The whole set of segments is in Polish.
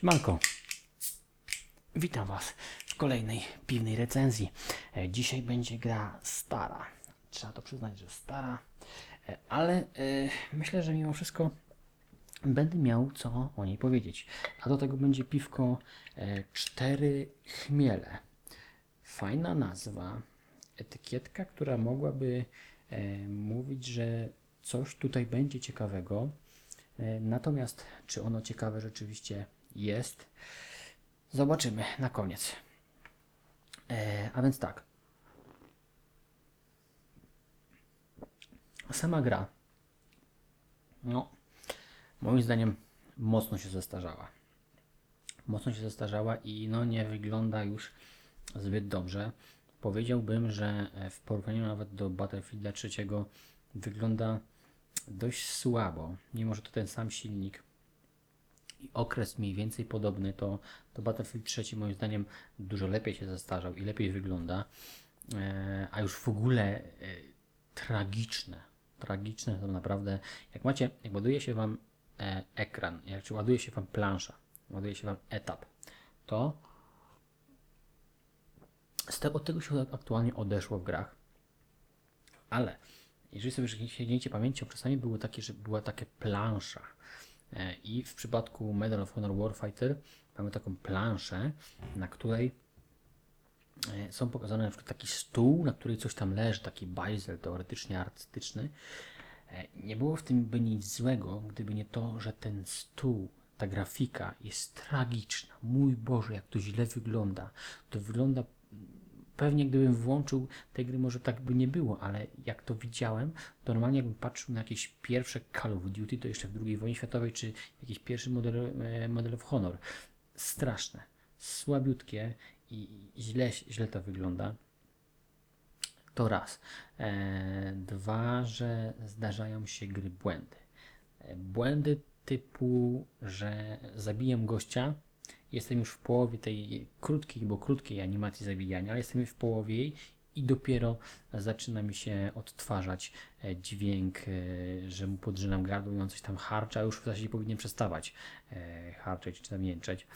Siemanko. Witam Was w kolejnej piwnej recenzji. E, Dzisiaj będzie gra stara. Trzeba to przyznać, że stara, E, ale e, myślę, że mimo wszystko będę miał co o niej powiedzieć. A do tego będzie piwko Cztery Chmiele. Fajna nazwa, etykietka, która mogłaby mówić, że coś tutaj będzie ciekawego. Natomiast, czy ono ciekawe rzeczywiście jest, zobaczymy na koniec. E, a więc tak. Sama gra, no, moim zdaniem mocno się zestarzała. Mocno się zestarzała i no nie wygląda już zbyt dobrze. Powiedziałbym, że e, w porównaniu nawet do Battlefielda 3 wygląda dość słabo, mimo że to ten sam silnik okres mniej więcej podobny, to, to Battlefield 3 moim zdaniem dużo lepiej się zestarzał i lepiej wygląda, e, a już w ogóle e, tragiczne, tragiczne to naprawdę, jak macie, jak ładuje się Wam e, ekran, jak czy ładuje się Wam plansza, ładuje się Wam etap, to z tego, od tego się aktualnie odeszło w grach, ale jeżeli sobie sięgniecie pamięcią, czasami było takie, że była taka plansza. E, I w przypadku Medal of Honor Warfighter mamy taką planszę, na której e, są pokazane na przykład taki stół, na której coś tam leży, taki bajzel teoretycznie artystyczny. E, Nie było w tym by nic złego, gdyby nie to, że ten stół, ta grafika jest tragiczna. Mój Boże, jak to źle wygląda. To wygląda Pewnie gdybym włączył te gry, może tak by nie było, ale jak to widziałem, to normalnie jakbym patrzył na jakieś pierwsze Call of Duty, to jeszcze w II wojnie światowej, czy jakiś pierwszy model, e, Medal of Honor. Straszne, słabiutkie i i źle, źle to wygląda. To raz. E, dwa, że zdarzają się gry błędy. E, Błędy typu, że zabiję gościa, jestem już w połowie tej krótkiej, bo krótkiej animacji zabijania, ale jestem w połowie jej i dopiero zaczyna mi się odtwarzać e, dźwięk, e, że mu podrzynam gardło i on coś tam harcza, już w zasadzie powinien przestawać e, harczeć czy tam jęczeć.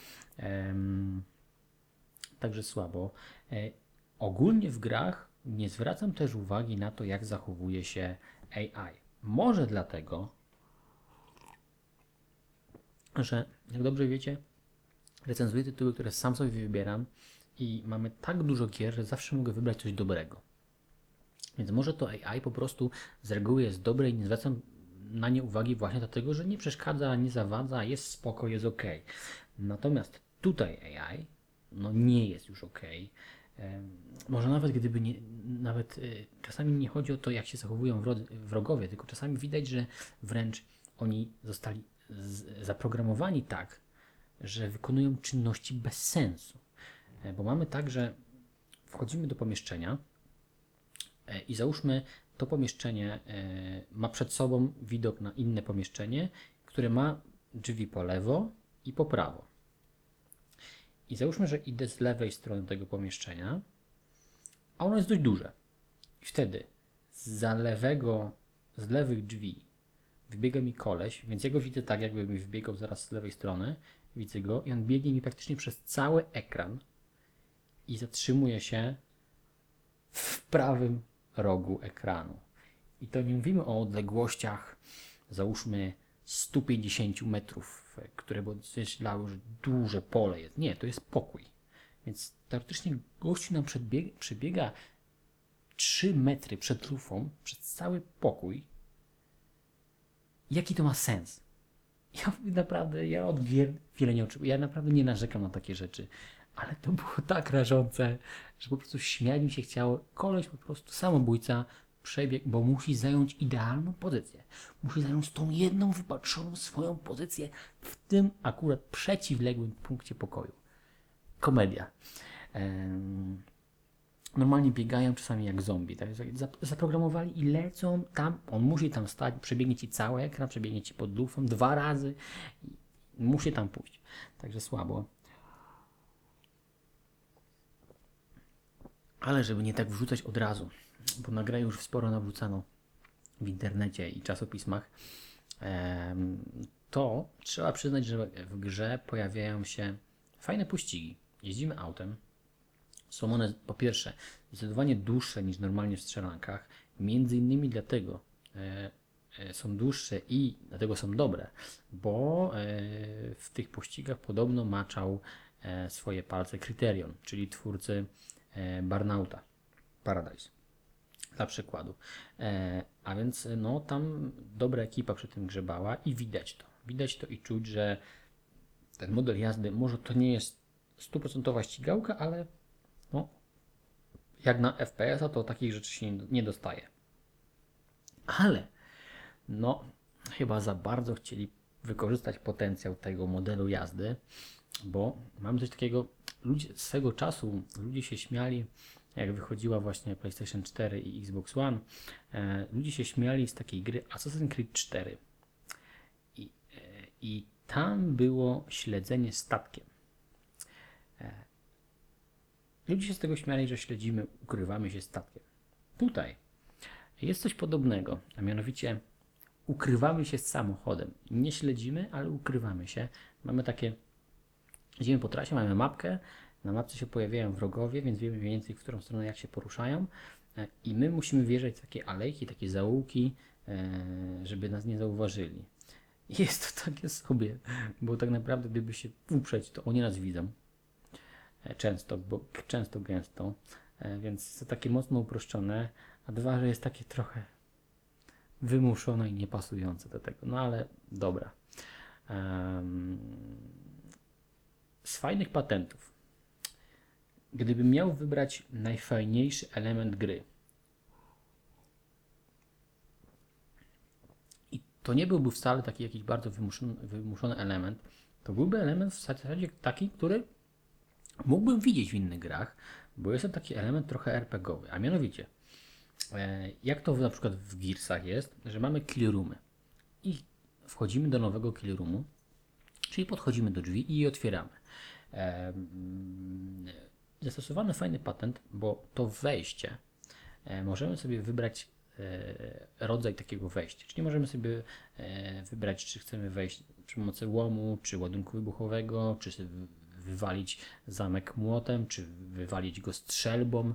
Także słabo. Ogólnie w grach nie zwracam też uwagi na to, jak zachowuje się AI. Może dlatego, że jak dobrze wiecie, recenzuję tytuły, które sam sobie wybieram i mamy tak dużo gier, że zawsze mogę wybrać coś dobrego. Więc może to AI po prostu z reguły jest dobre i nie zwracam na nie uwagi właśnie dlatego, że nie przeszkadza, nie zawadza, jest spoko, jest ok. Natomiast tutaj AI no nie jest już ok. Może nawet gdyby nie, nawet y, czasami nie chodzi o to, jak się zachowują wro- wrogowie, tylko czasami widać, że wręcz oni zostali zaprogramowani tak, że wykonują czynności bez sensu. E, Bo mamy tak, że wchodzimy do pomieszczenia e, i załóżmy, to pomieszczenie e, ma przed sobą widok na inne pomieszczenie, które ma drzwi po lewo i po prawo. I załóżmy, że idę z lewej strony tego pomieszczenia, a ono jest dość duże. I wtedy za lewego, z lewych drzwi wybiega mi koleś, więc ja go widzę tak, jakby mi wybiegał zaraz z lewej strony. Widzę go i on biegnie mi praktycznie przez cały ekran i zatrzymuje się w prawym rogu ekranu. I to nie mówimy o odległościach, załóżmy 150 metrów, które by odzwierciedlały, że duże pole jest. Nie, to jest pokój. Więc teoretycznie gościu nam przebiega 3 metry przed lufą, przez cały pokój. Jaki to ma sens? Ja naprawdę, ja od wiele nie oczekuję. Ja naprawdę nie narzekam na takie rzeczy. Ale to było tak rażące, że po prostu śmiać mi się chciało. Koleś po prostu samobójca przebiegł, bo musi zająć idealną pozycję. Musi zająć tą jedną wypatrzoną swoją pozycję w tym akurat przeciwległym punkcie pokoju. Komedia. Em, normalnie biegają czasami jak zombie. Tak? Zap- Zaprogramowali i lecą tam. On musi tam stać, przebiegnie ci cały ekran, przebiegnie ci pod lufą dwa razy. Musi tam pójść. Także słabo. Ale żeby nie tak wrzucać od razu, bo na grę już sporo nawrzucano w internecie i czasopismach, to trzeba przyznać, że w grze pojawiają się fajne pościgi. Jeździmy autem. Są one po pierwsze zdecydowanie dłuższe niż normalnie w strzelankach. Między innymi dlatego e, e, są dłuższe i dlatego są dobre, bo e, w tych pościgach podobno maczał swoje palce Criterion, czyli twórcy Burnouta Paradise dla przykładu. A więc no tam dobra ekipa przy tym grzebała i widać to. Widać to i czuć, że ten model jazdy może to nie jest stuprocentowa ścigałka, ale no, jak na FPS-a to takich rzeczy się nie, dostaje. Ale no chyba za bardzo chcieli wykorzystać potencjał tego modelu jazdy, bo mamy coś takiego, ludzie swego czasu ludzie się śmiali, jak wychodziła właśnie PlayStation 4 i Xbox One, e, ludzie się śmiali z takiej gry Assassin's Creed 4. I, e, i tam było śledzenie statkiem. E, ludzie się z tego śmiali, że śledzimy, ukrywamy się statkiem. Tutaj jest coś podobnego, a mianowicie ukrywamy się z samochodem. Nie śledzimy, ale ukrywamy się. Mamy takie, jedziemy po trasie, mamy mapkę, na mapce się pojawiają wrogowie, więc wiemy mniej więcej, w którą stronę jak się poruszają. E, I my musimy wjeżdżać w takie alejki, takie zaułki, e, żeby nas nie zauważyli. Jest to takie sobie, bo tak naprawdę gdyby się uprzeć, to oni nas widzą. E, Często, bo często gęsto. Więc jest to takie mocno uproszczone, a dwa, że jest takie trochę wymuszone i niepasujące do tego. No ale dobra. Z fajnych patentów Gdybym miał wybrać najfajniejszy element gry, to nie byłby wcale taki jakiś bardzo wymuszony, wymuszony element, to byłby element w zasadzie taki, który mógłbym widzieć w innych grach, bo jest to taki element trochę RPGowy, a mianowicie, e, jak to na przykład w Gearsach jest, że mamy kill roomy i wchodzimy do nowego kill roomu, czyli podchodzimy do drzwi i je otwieramy zastosowano fajny patent, bo to wejście e, możemy sobie wybrać e, rodzaj takiego wejścia. Czyli możemy sobie e, wybrać, czy chcemy wejść przy pomocy łomu, czy ładunku wybuchowego, czy wywalić zamek młotem, czy wywalić go strzelbą,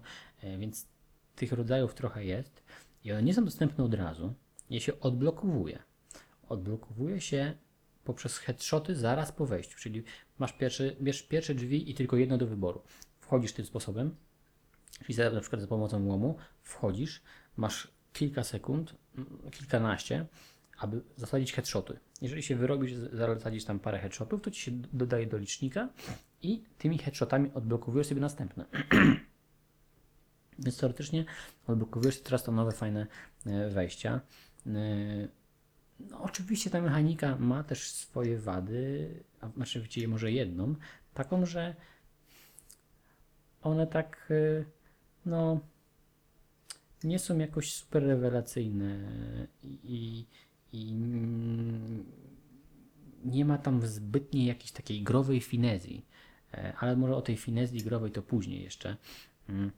więc tych rodzajów trochę jest i one nie są dostępne od razu, je się odblokowuje. Odblokowuje się poprzez headshoty zaraz po wejściu, czyli masz pierwsze, bierz pierwsze drzwi i tylko jedno do wyboru. Wchodzisz tym sposobem, czyli na przykład za pomocą łomu, wchodzisz, masz kilka sekund, kilkanaście, aby zasadzić headshoty. Jeżeli się wyrobisz, zasadzisz tam parę headshotów, to ci się dodaje do licznika i tymi headshotami odblokowujesz sobie następne. Więc teoretycznie odblokowujesz teraz to nowe, fajne e, wejścia. E, no, oczywiście ta mechanika ma też swoje wady, a znaczy może jedną, taką, że one tak, y, no, nie są jakoś super rewelacyjne i nie ma tam zbytniej jakiejś takiej growej finezji. E, ale może o tej finezji growej to później jeszcze. Mm.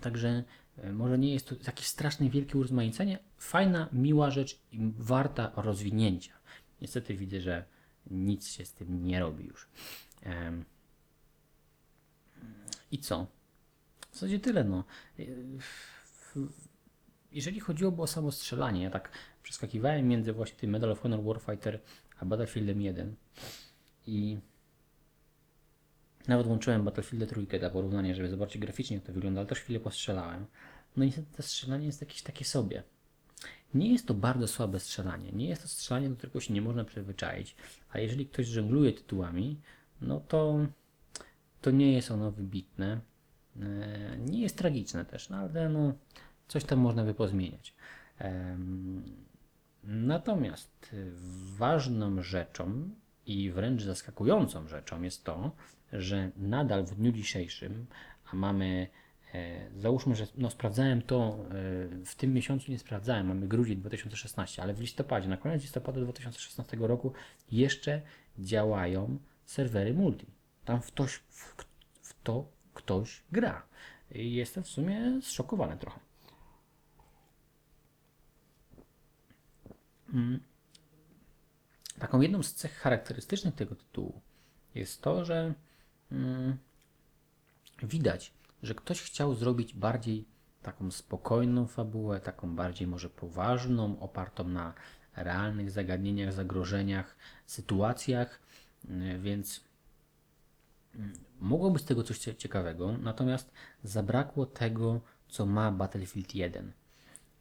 Także e, może nie jest to jakieś strasznie wielkie urozmaicenie. Fajna, miła rzecz i warta rozwinięcia. Niestety widzę, że nic się z tym nie robi już. I co? W zasadzie tyle, no. Jeżeli chodziłoby o samo strzelanie, ja tak przeskakiwałem między właśnie tym Medal of Honor Warfighter a Battlefieldem 1 i nawet włączyłem Battlefield trójkę dla porównania, żeby zobaczyć graficznie jak to wygląda, ale też chwilę postrzelałem. No niestety to strzelanie jest jakieś takie sobie. Nie jest to bardzo słabe strzelanie. Nie jest to strzelanie, do którego się nie można przyzwyczaić, ale jeżeli ktoś żongluje tytułami, no to to nie jest ono wybitne. E, nie jest tragiczne też, no ale no, coś tam można by pozmieniać. Natomiast ważną rzeczą i wręcz zaskakującą rzeczą jest to, że nadal w dniu dzisiejszym, a mamy, e, załóżmy, że no, sprawdzałem to, e, w tym miesiącu nie sprawdzałem, mamy grudzień 2016, ale w listopadzie, na koniec listopada 2016 roku jeszcze działają serwery multi. Tam w, toś, w, w to ktoś gra. I jestem w sumie zszokowany trochę. Taką jedną z cech charakterystycznych tego tytułu jest to, że mm, widać, że ktoś chciał zrobić bardziej taką spokojną fabułę, taką bardziej może poważną, opartą na realnych zagadnieniach, zagrożeniach, sytuacjach, więc mm, mogło być z tego coś cie- ciekawego, natomiast zabrakło tego, co ma Battlefield 1.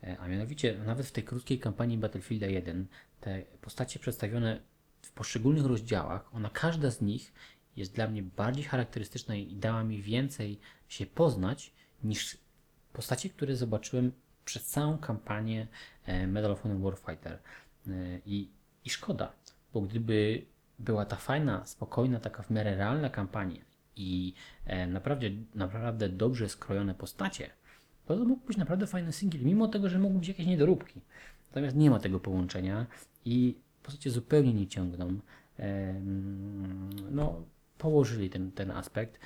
E, A mianowicie, nawet w tej krótkiej kampanii Battlefielda 1, te postacie przedstawione w poszczególnych rozdziałach, ona każda z nich jest dla mnie bardziej charakterystyczna i dała mi więcej się poznać niż postacie, które zobaczyłem przez całą kampanię e, Medal of Honor Warfighter. E, I, I szkoda, bo gdyby była ta fajna, spokojna, taka w miarę realna kampania i naprawdę, naprawdę dobrze skrojone postacie, to mógł być naprawdę fajny singiel, mimo tego, że mogły być jakieś niedoróbki. Natomiast nie ma tego połączenia i w zasadzie zupełnie nie ciągną. No, położyli ten, ten aspekt,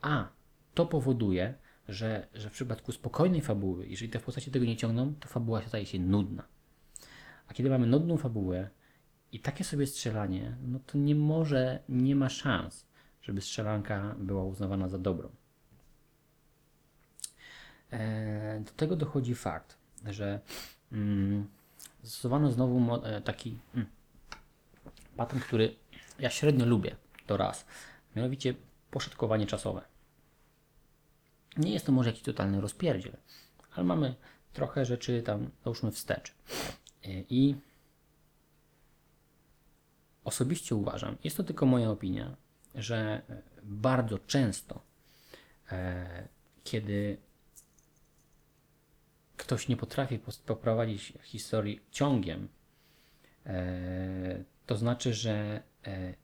a to powoduje, że, że w przypadku spokojnej fabuły, jeżeli te postacie tego nie ciągną, to fabuła staje się nudna. A kiedy mamy nudną fabułę i takie sobie strzelanie, no to nie może, nie ma szans, żeby strzelanka była uznawana za dobrą. E, Do tego dochodzi fakt, że mm, zastosowano znowu mo- e, taki mm, pattern, który ja średnio lubię, to raz. Mianowicie poszatkowanie czasowe. Nie jest to może jakiś totalny rozpierdziel, ale mamy trochę rzeczy tam, załóżmy, wstecz. E, I osobiście uważam, jest to tylko moja opinia, że bardzo często, kiedy ktoś nie potrafi poprowadzić historii ciągiem, e, to znaczy, że e,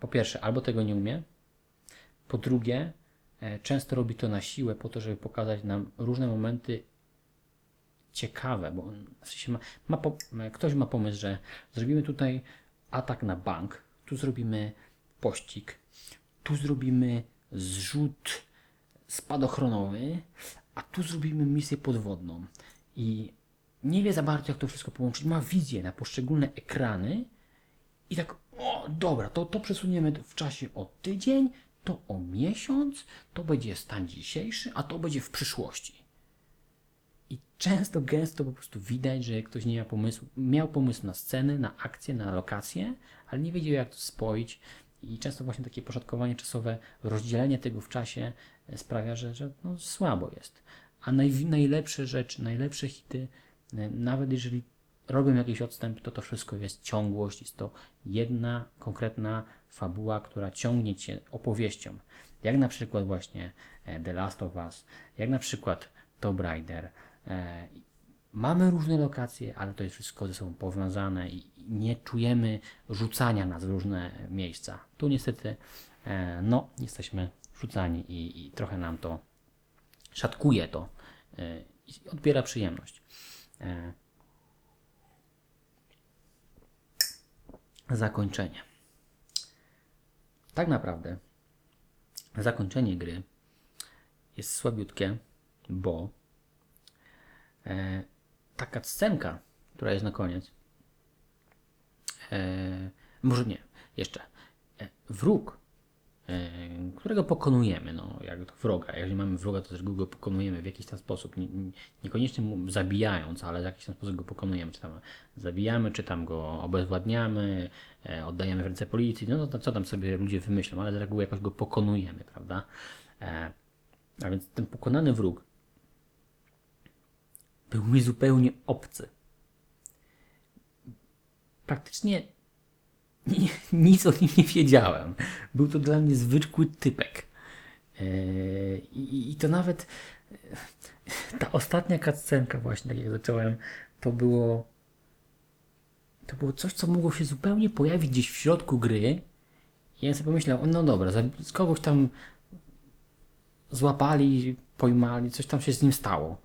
po pierwsze, albo tego nie umie, po drugie, e, często robi to na siłę po to, żeby pokazać nam różne momenty ciekawe, bo w sensie ma, ma po, ktoś ma pomysł, że zrobimy tutaj atak na bank, tu zrobimy pościg, tu zrobimy zrzut spadochronowy, a tu zrobimy misję podwodną. I nie wie za bardzo, jak to wszystko połączyć. Ma wizję na poszczególne ekrany i tak, o dobra, to, to przesuniemy w czasie o tydzień, to o miesiąc, to będzie stan dzisiejszy, a to będzie w przyszłości. I często, gęsto po prostu widać, że ktoś nie miał pomysłu, miał pomysł na sceny, na akcje, na lokacje, ale nie wiedział jak to spoić. I często właśnie takie poszatkowanie czasowe, rozdzielenie tego w czasie sprawia, że, że no, słabo jest. A naj, najlepsze rzeczy, najlepsze hity, e, nawet jeżeli robią jakiś odstęp, to to wszystko jest ciągłość, jest to jedna konkretna fabuła, która ciągnie cię opowieścią. Jak na przykład właśnie e, The Last of Us, jak na przykład Tomb Raider. E, Mamy różne lokacje, ale to jest wszystko ze sobą powiązane i nie czujemy rzucania nas w różne miejsca. Tu niestety, no, jesteśmy rzucani i, i trochę nam to szatkuje to e, i odbiera przyjemność. E, Zakończenie. Tak naprawdę zakończenie gry jest słabiutkie, bo e, taka scenka, która jest na koniec, może nie, jeszcze, wróg, którego pokonujemy, no, jak wroga, jeżeli mamy wroga, to też go pokonujemy w jakiś tam sposób, nie, nie- niekoniecznie mu zabijając, ale w jakiś tam sposób go pokonujemy, czy tam zabijamy, czy tam go obezwładniamy, e, oddajemy w ręce policji, no to co tam sobie ludzie wymyślą, ale z reguły jakoś go pokonujemy, prawda? E, a więc ten pokonany wróg był mi zupełnie obcy. Praktycznie ni- nic o nim nie wiedziałem. Był to dla mnie zwykły typek. Eee, I, to nawet e, ta ostatnia cutscenka właśnie, tak jak zacząłem, to było to było coś, co mogło się zupełnie pojawić gdzieś w środku gry. I ja sobie pomyślałem, no dobra, z kogoś tam złapali, pojmali, coś tam się z nim stało.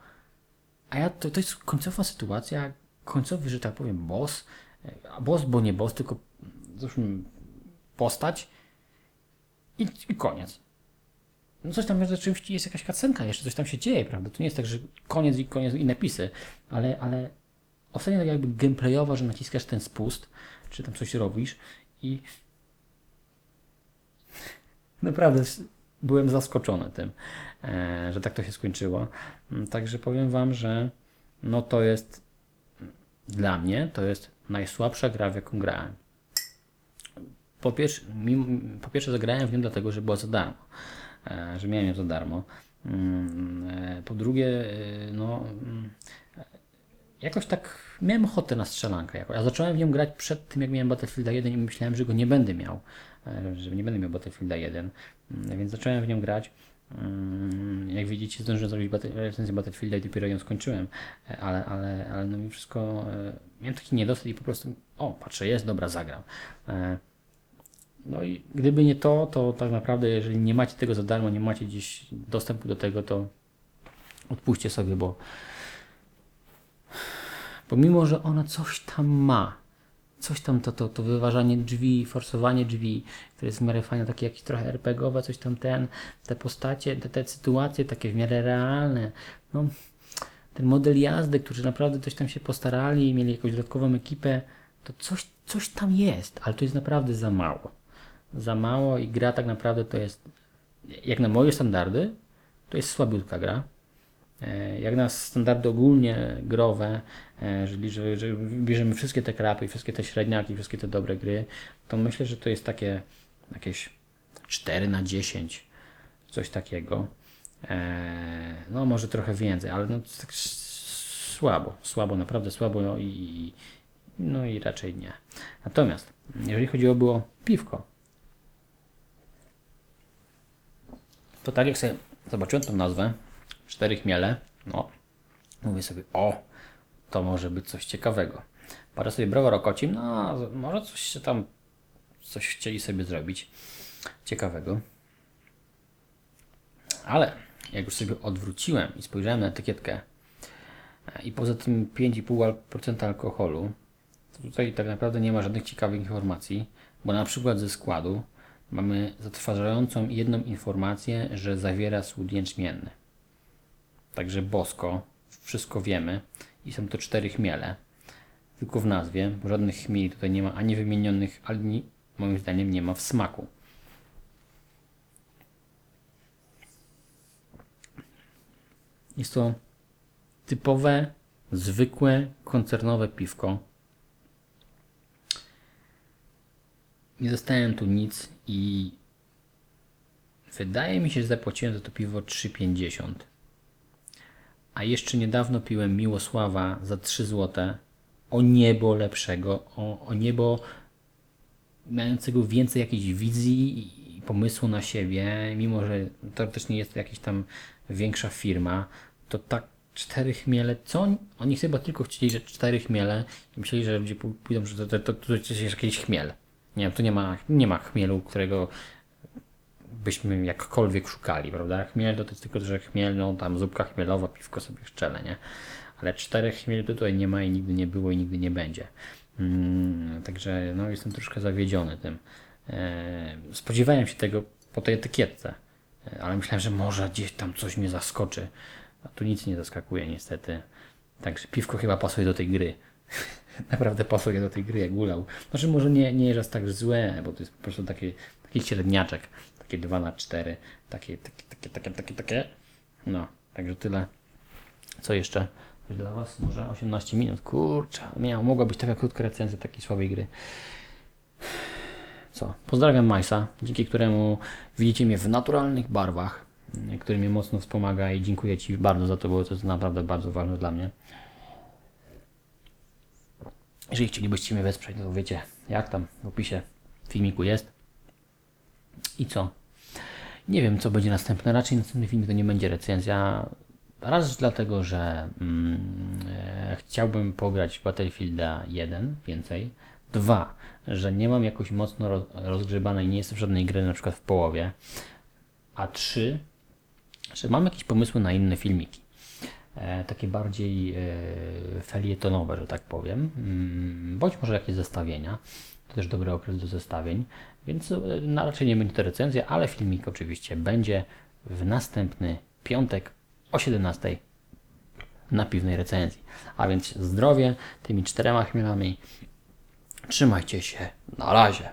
A ja, to, to jest końcowa sytuacja, końcowy, że tak powiem, boss, e, boss, bo nie boss, tylko załóżmy postać i, i koniec. No coś tam rzeczywiście jest jakaś kacenka, jeszcze coś tam się dzieje, prawda? To nie jest tak, że koniec i koniec i napisy, ale, ale ostatnio tak jakby gameplayowo, że naciskasz ten spust czy tam coś robisz i naprawdę byłem zaskoczony tym, e, że tak to się skończyło. Mm, Także powiem Wam, że no to jest dla mnie to jest najsłabsza gra, w jaką grałem. Po pierwsze, mimo, po pierwsze zagrałem w nią dlatego, że była za darmo, e, że miałem ją za darmo. Mm, e, Po drugie, e, no mm, jakoś tak miałem ochotę na strzelankę. Jakoś. Ja zacząłem w nią grać przed tym, jak miałem Battlefielda 1 i myślałem, że go nie będę miał, że nie będę miał Battlefielda 1, Mm, więc zacząłem w nią grać. Jak widzicie, zdążyłem zrobić recenzję Battlefielda i dopiero ją skończyłem, ale, ale, ale no mi wszystko, miałem taki niedosyt i po prostu, o, patrzę, jest, dobra, zagram. No i gdyby nie to, to tak naprawdę, jeżeli nie macie tego za darmo, nie macie gdzieś dostępu do tego, to odpuśćcie sobie, bo pomimo, że ona coś tam ma, coś tam to, to, to wyważanie drzwi, forsowanie drzwi, które jest w miarę fajne, takie jakieś trochę RPGowe, coś tam ten, te postacie, te, te sytuacje takie w miarę realne, no ten model jazdy, którzy naprawdę coś tam się postarali mieli jakąś dodatkową ekipę, to coś, coś tam jest, ale to jest naprawdę za mało. Za mało i gra tak naprawdę to jest, jak na moje standardy, to jest słabiutka gra. E, Jak na standardy ogólnie growe, e, jeżeli że, że bierzemy wszystkie te krapy, wszystkie te średniaki, wszystkie te dobre gry, to myślę, że to jest takie jakieś 4 na 10, coś takiego. E, No może trochę więcej, ale no tak słabo, słabo, naprawdę słabo no i no i raczej nie. Natomiast jeżeli chodziło było piwko, to tak jak sobie zobaczyłem tą nazwę, cztery chmiele, no mówię sobie, o, to może być coś ciekawego. Parę sobie browar okocim, no może coś się tam, coś chcieli sobie zrobić ciekawego. Ale jak już sobie odwróciłem i spojrzałem na etykietkę e, i poza tym 5,5% alkoholu, to tutaj tak naprawdę nie ma żadnych ciekawych informacji, bo na przykład ze składu mamy zatrważającą jedną informację, że zawiera słód jęczmienny. Także bosko, wszystko wiemy i są to cztery chmiele. Tylko w nazwie, bo żadnych chmieli tutaj nie ma ani wymienionych, ani moim zdaniem nie ma w smaku. Jest to typowe, zwykłe, koncernowe piwko. Nie dostałem tu nic i wydaje mi się, że zapłaciłem za to piwo 3,50. A jeszcze niedawno piłem Miłosława za 3 zł. O niebo lepszego, o, o niebo mającego więcej jakiejś wizji i pomysłu na siebie, mimo że teoretycznie jest to jakaś tam większa firma, to tak cztery chmiele, co oni, oni chyba tylko chcieli, że cztery chmiele i myśleli, że ludzie pó- pójdą, że to, to, to, to jest jakiś chmiel. Nie wiem, tu nie ma, nie ma chmielu, którego byśmy jakkolwiek szukali, prawda? Chmiel to jest tylko, że chmiel, no tam zupka chmielowa, piwko sobie szczele, nie? Ale czterech chmieli tutaj nie ma i nigdy nie było i nigdy nie będzie. Mm, także no jestem troszkę zawiedziony tym. E, spodziewałem się tego po tej etykietce, e, ale myślałem, że może gdzieś tam coś mnie zaskoczy. A tu nic nie zaskakuje niestety. Także piwko chyba pasuje do tej gry. Naprawdę pasuje do tej gry jak gulał. Znaczy może nie, nie jest aż tak złe, bo to jest po prostu taki, taki średniaczek. Takie 2 na 4 takie, takie, takie, takie, takie, takie. No, także tyle. Co jeszcze? Dla Was? Może 18 minut. Kurczę, miała, mogła być taka krótka recenzja takiej słabej gry. Co? Pozdrawiam Majsa, dzięki któremu widzicie mnie w naturalnych barwach, który mnie mocno wspomaga i dziękuję Ci bardzo za to, bo to jest naprawdę bardzo ważne dla mnie. Jeżeli chcielibyście mnie wesprzeć, to wiecie jak tam w opisie filmiku jest. I co? Nie wiem, co będzie następne. Raczej następny film to nie będzie recenzja. Raz dlatego, że mm, e, chciałbym pograć Battlefielda 1 więcej. Dwa, że nie mam jakoś mocno roz, rozgrzebanej, nie jestem w żadnej gry na przykład w połowie. A trzy, że mam jakieś pomysły na inne filmiki. E, takie bardziej e, felietonowe, że tak powiem. Mm, bądź może jakieś zestawienia. To też dobry okres do zestawień. Więc e, no, raczej nie będzie to recenzja, ale filmik oczywiście będzie w następny piątek o 17 na piwnej recenzji. A więc zdrowie tymi czterema chmielami Trzymajcie się. Na razie.